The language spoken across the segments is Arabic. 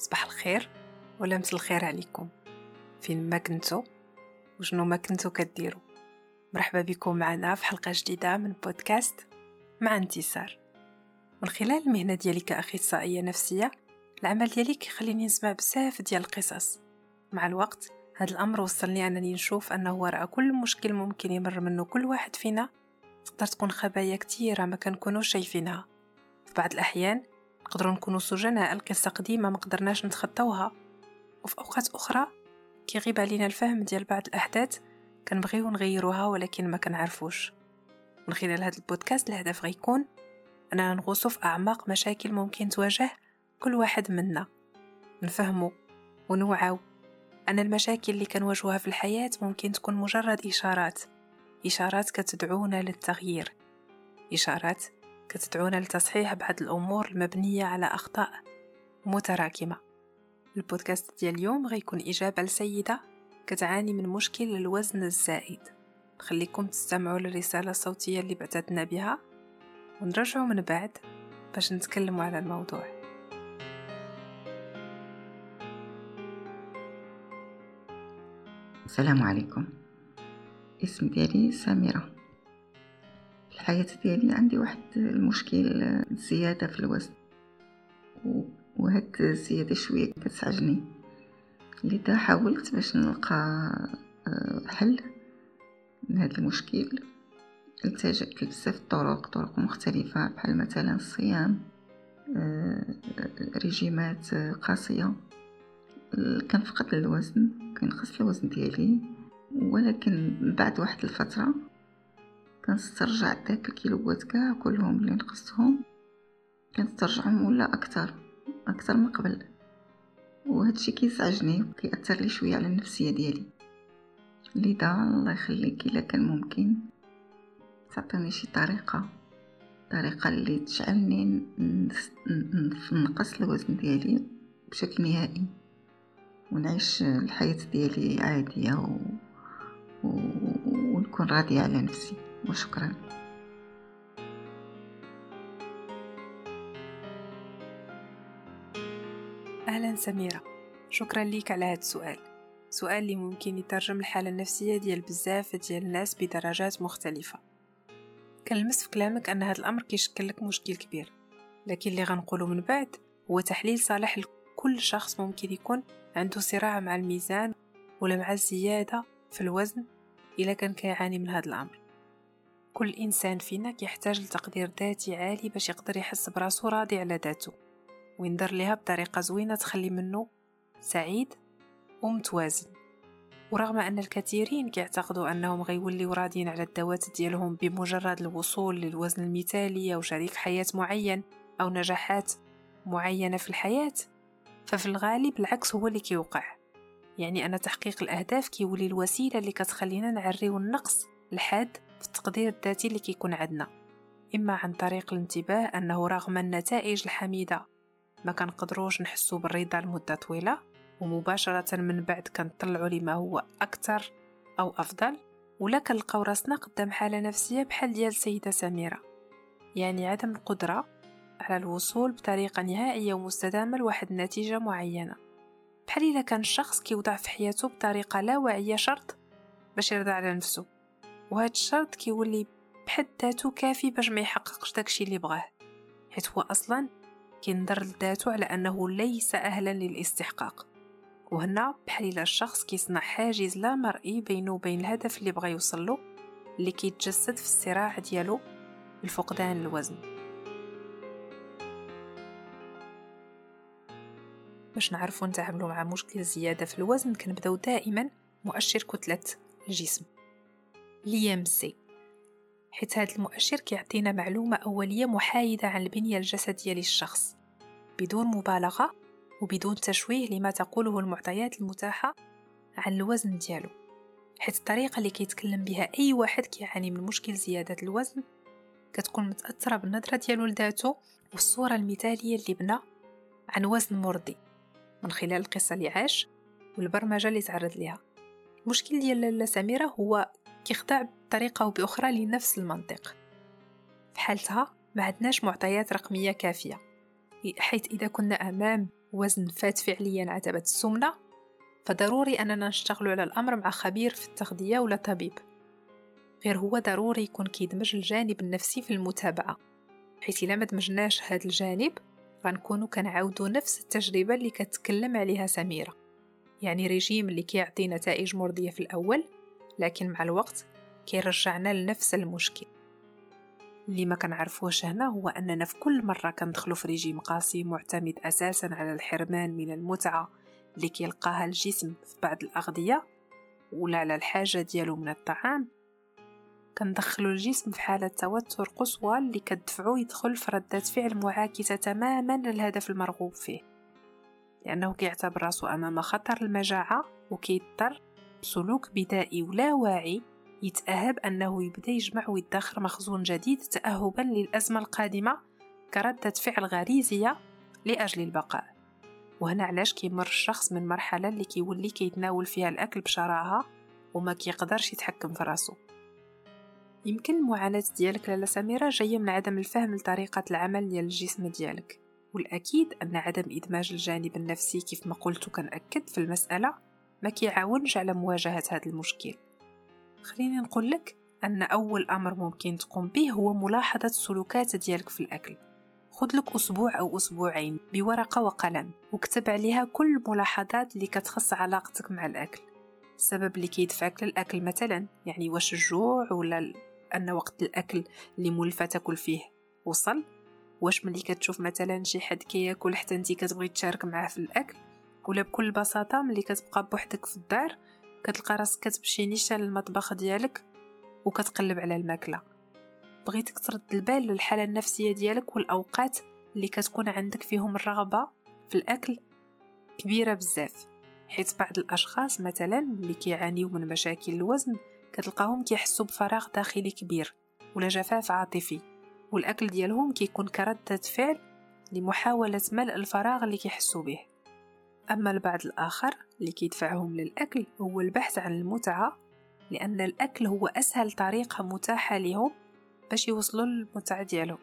صباح الخير ولا مس الخير عليكم. فين ما كنتو وشنو ما كنتو كديروا مرحبا بكم معنا في حلقة جديدة من بودكاست مع انتصار. من خلال المهنة ديالي كأخصائية نفسية العمل ديالي كيخليني نسمع بزاف ديال القصص. مع الوقت هذا الأمر وصلني أنني نشوف أنه وراء كل مشكل ممكن يمر منه كل واحد فينا. تقدر تكون خبايا كتيرة ما كنكونوش شايفينها. في بعض الأحيان نقدروا نكونوا سجناء القصة قديمة ما قدرناش نتخطوها وفي أوقات أخرى كيغيب علينا الفهم ديال بعض الأحداث كنبغيو نغيروها ولكن ما كنعرفوش. من خلال هذا البودكاست الهدف غيكون أننا نغوصو في أعماق مشاكل ممكن تواجه كل واحد منا. نفهمو ونوعاو أن المشاكل اللي كنواجهوها في الحياة ممكن تكون مجرد إشارات. إشارات كتدعونا للتغيير. إشارات كتدعونا لتصحيح بعض الأمور المبنية على أخطاء متراكمة. البودكاست ديال اليوم غيكون إجابة لسيدة كتعاني من مشكل الوزن الزائد. نخليكم تستمعوا للرسالة الصوتية اللي بعثتنا بها. ونرجعوا من بعد باش نتكلموا على الموضوع. السلام عليكم. اسم ديالي سميرة. الحياة ديالي عندي واحد المشكل زيادة في الوزن. وهاد الزيادة شوية كتزعجني لذا حاولت باش نلقى آه، حل لهذا المشكل. التجأت لبزاف الطرق طرق مختلفة بحال مثلا الصيام آه، ريجيمات قاسية. كنفقد الوزن كينقص الوزن ديالي. ولكن بعد واحد الفترة كنسترجع داك الكيلوات كاع كلهم اللي نقصتهم. كنسترجعهم ولا أكثر؟ أكثر من قبل. وهادشي كيزعجني وكيأثر لي شوية على النفسية ديالي. لذا الله يخليك إلا كان ممكن. تعطيني شي طريقة. طريقة اللي تجعلني نقص الوزن ديالي بشكل نهائي. ونعيش الحياة ديالي عادية و... و... ونكون راضية على نفسي. وشكرا. أهلا سميرة. شكرا ليك على هذا السؤال. سؤال اللي ممكن يترجم الحالة النفسية ديال بزاف ديال الناس بدرجات مختلفة. كنلمس في كلامك أن هذا الأمر كيشكل لك مشكل كبير. لكن اللي غنقوله من بعد هو تحليل صالح لكل شخص ممكن يكون عنده صراع مع الميزان ولا مع الزيادة في الوزن إلا كان كيعاني من هذا الأمر. كل إنسان فينا كيحتاج لتقدير ذاتي عالي باش يقدر يحس براسو راضي على ذاته ويندر ليها بطريقة زوينة تخلي منه سعيد ومتوازن. ورغم أن الكثيرين كيعتقدوا أنهم غيوليو راضين على الذوات ديالهم بمجرد الوصول للوزن المثالي أو شريك حياة معين أو نجاحات معينة في الحياة ففي الغالب العكس هو اللي كيوقع. يعني أن تحقيق الأهداف كيولي الوسيلة اللي كتخلينا نعريو النقص لحد في التقدير الذاتي اللي كيكون عندنا. إما عن طريق الانتباه أنه رغم النتائج الحميدة ما كنقدروش نحسو بالرضا لمدة طويلة ومباشرة من بعد كنطلعو لما هو أكثر أو أفضل ولا كنلقاو راسنا قدام حالة نفسية بحال ديال السيدة سميرة. يعني عدم القدرة على الوصول بطريقة نهائية ومستدامة لواحد النتيجة معينة. بحال إذا كان الشخص كيوضع في حياته بطريقة لا واعية شرط باش يرضى على نفسه. وهذا الشرط كيولي بحد ذاته كافي باش ما يحققش داكشي اللي بغاه. حيت هو أصلا كينظر لذاته على أنه ليس أهلا للاستحقاق. وهنا بحال إلا الشخص كيصنع حاجز لا مرئي بينه وبين الهدف اللي بغى يوصل له اللي كيتجسد في الصراع ديالو لفقدان الوزن. باش نعرفو نتعاملو مع مشكل الزيادة في الوزن كنبداو دائما مؤشر كتلة الجسم. ليمسي. حيث هذا المؤشر كيعطينا معلومة أولية محايدة عن البنية الجسدية للشخص. بدون مبالغة وبدون تشويه لما تقوله المعطيات المتاحة عن الوزن ديالو. حيث الطريقة اللي كيتكلم بها أي واحد كيعاني من مشكل زيادة الوزن كتكون متأثرة بالنظرة ديالو لذاته والصورة المثالية اللي بنى عن وزن مرضي من خلال القصة اللي عاش والبرمجة اللي تعرض لها المشكل ديال لاله سميرة هو كيخضع بطريقة أو بأخرى لنفس المنطق. في حالتها ما عندناش معطيات رقمية كافية حيث إذا كنا أمام وزن فات فعليا عتبة السمنة فضروري أننا نشتغل على الأمر مع خبير في التغذية ولا طبيب. غير هو ضروري يكون كيدمج الجانب النفسي في المتابعة حيث إلا ما دمجناش هذا الجانب غنكونو كنعاودو نفس التجربة اللي كتكلم عليها سميرة يعني ريجيم اللي كيعطي نتائج مرضية في الأول لكن مع الوقت كيرجعنا لنفس المشكل. اللي ما كنعرفوش هنا هو أننا في كل مرة كندخلو في ريجيم قاسي معتمد أساسا على الحرمان من المتعة اللي كيلقاها الجسم في بعض الأغذية ولا على الحاجة ديالو من الطعام. كندخلو الجسم في حالة توتر قصوى اللي كتدفعو يدخل في ردة فعل معاكسة تماما للهدف المرغوب فيه. لأنه كيعتبر راسو أمام خطر المجاعة وكيضطر بسلوك بدائي ولا واعي يتأهب أنه يبدأ يجمع ويدخر مخزون جديد تأهبا للأزمة القادمة كردة فعل غريزية لأجل البقاء. وهنا علاش كيمر الشخص من مرحلة اللي كيولي كيتناول فيها الأكل بشراهة وما كيقدرش يتحكم في راسو. يمكن المعاناة ديالك لالا سميرة جاية من عدم الفهم لطريقة العمل ديال الجسم ديالك والأكيد أن عدم إدماج الجانب النفسي كيف ما قلت كنأكد في المسألة ما كيعاونش على مواجهة هذا المشكل. خليني نقول لك أن أول أمر ممكن تقوم به هو ملاحظة السلوكات ديالك في الأكل. خذ لك أسبوع أو أسبوعين بورقة وقلم وكتب عليها كل الملاحظات اللي كتخص علاقتك مع الأكل. السبب اللي كيدفعك للأكل مثلا يعني واش الجوع ولا أن وقت الأكل اللي مولفة تاكل فيه وصل؟ واش ملي كتشوف مثلا شي حد كياكل حتى انت كتبغي تشارك معاه في الأكل؟ ولا بكل بساطة ملي كتبقى بوحدك في الدار كتلقى راسك كتمشي نيشان للمطبخ ديالك وكتقلب على الماكلة. بغيتك ترد البال للحالة النفسية ديالك والأوقات اللي كتكون عندك فيهم الرغبة في الأكل كبيرة بزاف. حيث بعض الأشخاص مثلا اللي كيعانيو من مشاكل الوزن كتلقاهم كيحسوا بفراغ داخلي كبير ولا جفاف عاطفي. والأكل ديالهم كيكون كردة فعل لمحاولة ملء الفراغ اللي كيحسوا به. أما البعض الآخر اللي كيدفعهم للأكل هو البحث عن المتعة لأن الأكل هو أسهل طريقة متاحة لهم باش يوصلوا للمتعة ديالهم.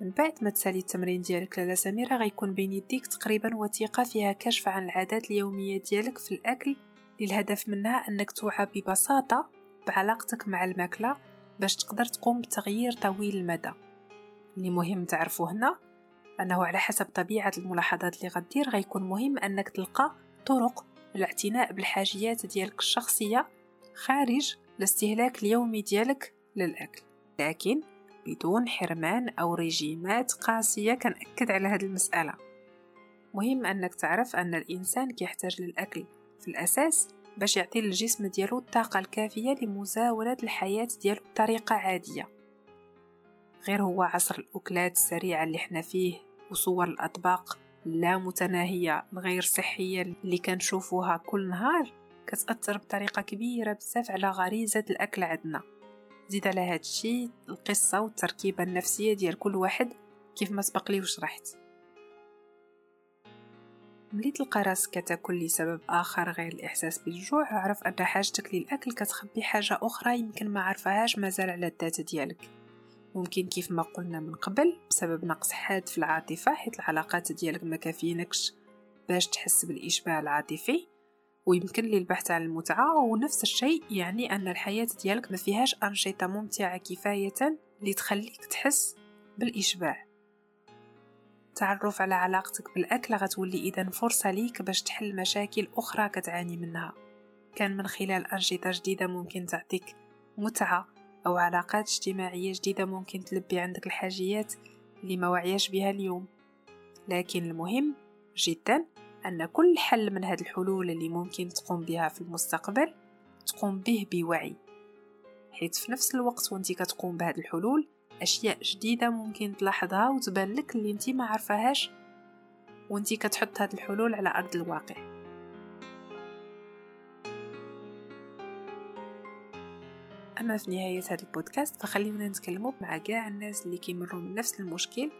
من بعد ما تسالي التمرين ديالك لالا سميرة غيكون بين يديك تقريبا وثيقة فيها كشف عن العادات اليومية ديالك في الأكل للهدف منها أنك توعى ببساطة بعلاقتك مع الماكلة باش تقدر تقوم بتغيير طويل المدى. اللي مهم تعرفو هنا أنه على حسب طبيعة الملاحظات اللي غدير غيكون مهم أنك تلقى طرق الاعتناء بالحاجيات ديالك الشخصية خارج الاستهلاك اليومي ديالك للأكل. لكن بدون حرمان أو ريجيمات قاسية كنأكد على هذه المسألة. مهم أنك تعرف أن الإنسان كيحتاج للأكل في الأساس باش يعطي للجسم ديالو الطاقة الكافية لمزاولة الحياة ديالو بطريقة عادية. غير هو عصر الأكلات السريعة اللي حنا فيه وصور الأطباق لا متناهية الغير صحية اللي كنشوفوها كل نهار كتأثر بطريقة كبيرة بزاف على غريزة الأكل عندنا. زيد على هادشي القصة والتركيبة النفسية ديال كل واحد كيف ما سبق لي وشرحت ملي تلقى راسك كتاكل لسبب آخر غير الإحساس بالجوع اعرف أن حاجتك للأكل كتخبي حاجة أخرى يمكن ما عرفهاش مازال على الذات ديالك. ممكن كيف ما قلنا من قبل بسبب نقص حاد في العاطفة حيت العلاقات ديالك ما كافيينكش باش تحس بالاشباع العاطفي. ويمكن لي البحث عن المتعة ونفس الشيء يعني أن الحياة ديالك ما فيهاش أنشطة ممتعة كفاية لتخليك تحس بالإشباع التعرف على علاقتك بالأكل غتولي إذا فرصة ليك باش تحل مشاكل أخرى كتعاني منها. كان من خلال أنشطة جديدة ممكن تعطيك متعة. أو علاقات اجتماعية جديدة ممكن تلبي عندك الحاجيات اللي ما وعياش بها اليوم. لكن المهم جدا أن كل حل من هذه الحلول اللي ممكن تقوم بها في المستقبل تقوم به بوعي. حيث في نفس الوقت وانت كتقوم بهذه الحلول أشياء جديدة ممكن تلاحظها وتبان لك اللي انت ما عارفاهاش وانت كتحط هاد الحلول على أرض الواقع. اما في نهاية هذا البودكاست فخلينا نتكلموا مع كاع الناس اللي كيمروا من نفس المشكل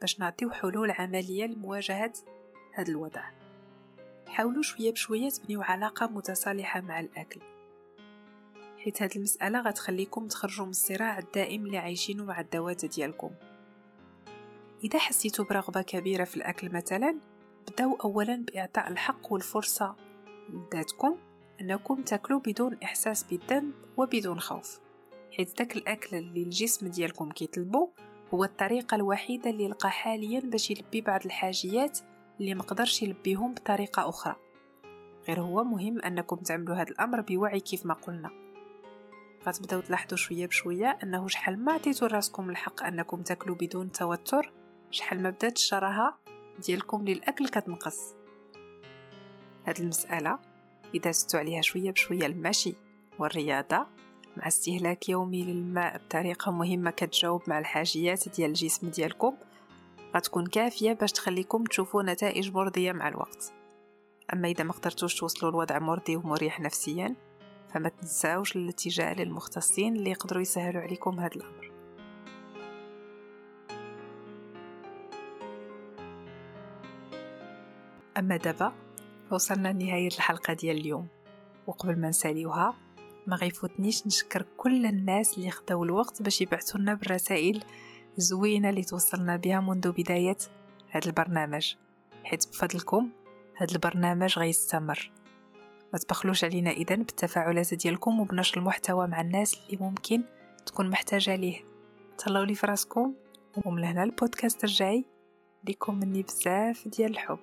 باش نعطيو حلول عملية لمواجهة هذا الوضع. حاولوا شوية بشوية تبنيو علاقة متصالحة مع الأكل. حيت هاد المسألة غتخليكم تخرجوا من الصراع الدائم اللي عايشينه مع الدوات ديالكم. إذا حسيتوا برغبة كبيرة في الأكل مثلا بدأوا أولا بإعطاء الحق والفرصة لذاتكم أنكم تاكلوا بدون إحساس بالذنب وبدون خوف. حيث داك الأكل اللي الجسم ديالكم كيطلبو هو الطريقة الوحيدة اللي لقى حاليا باش يلبي بعض الحاجيات اللي مقدرش يلبيهم بطريقة أخرى. غير هو مهم أنكم تعملوا هذا الأمر بوعي كيف ما قلنا. غتبداو تلاحظوا شوية بشوية أنه شحال ما عطيتوا راسكم الحق أنكم تاكلوا بدون توتر شحال ما بدات الشراهة ديالكم للأكل كتنقص. هاد المسألة إذا زدتوا عليها شوية بشوية المشي والرياضة مع استهلاك يومي للماء بطريقة مهمة كتجاوب مع الحاجيات ديال الجسم ديالكم غتكون كافية باش تخليكم تشوفوا نتائج مرضية مع الوقت. أما إذا ما قدرتوش توصلوا لوضع مرضي ومريح نفسيا فما تنساوش الاتجاه للمختصين اللي يقدروا يسهلوا عليكم هذا الأمر. أما دابا وصلنا لنهاية الحلقة ديال اليوم. وقبل ما نساليوها ما غيفوتنيش نشكر كل الناس اللي خداو الوقت باش يبعثوا لنا بالرسائل زوينه اللي توصلنا بها منذ بداية هذا البرنامج. حيت بفضلكم هذا البرنامج غيستمر. ما تبخلوش علينا اذا بالتفاعلات ديالكم وبنشر المحتوى مع الناس اللي ممكن تكون محتاجة ليه. تهلاو لي فراسكم ومن هنا البودكاست الجاي. ليكم مني بزاف ديال الحب.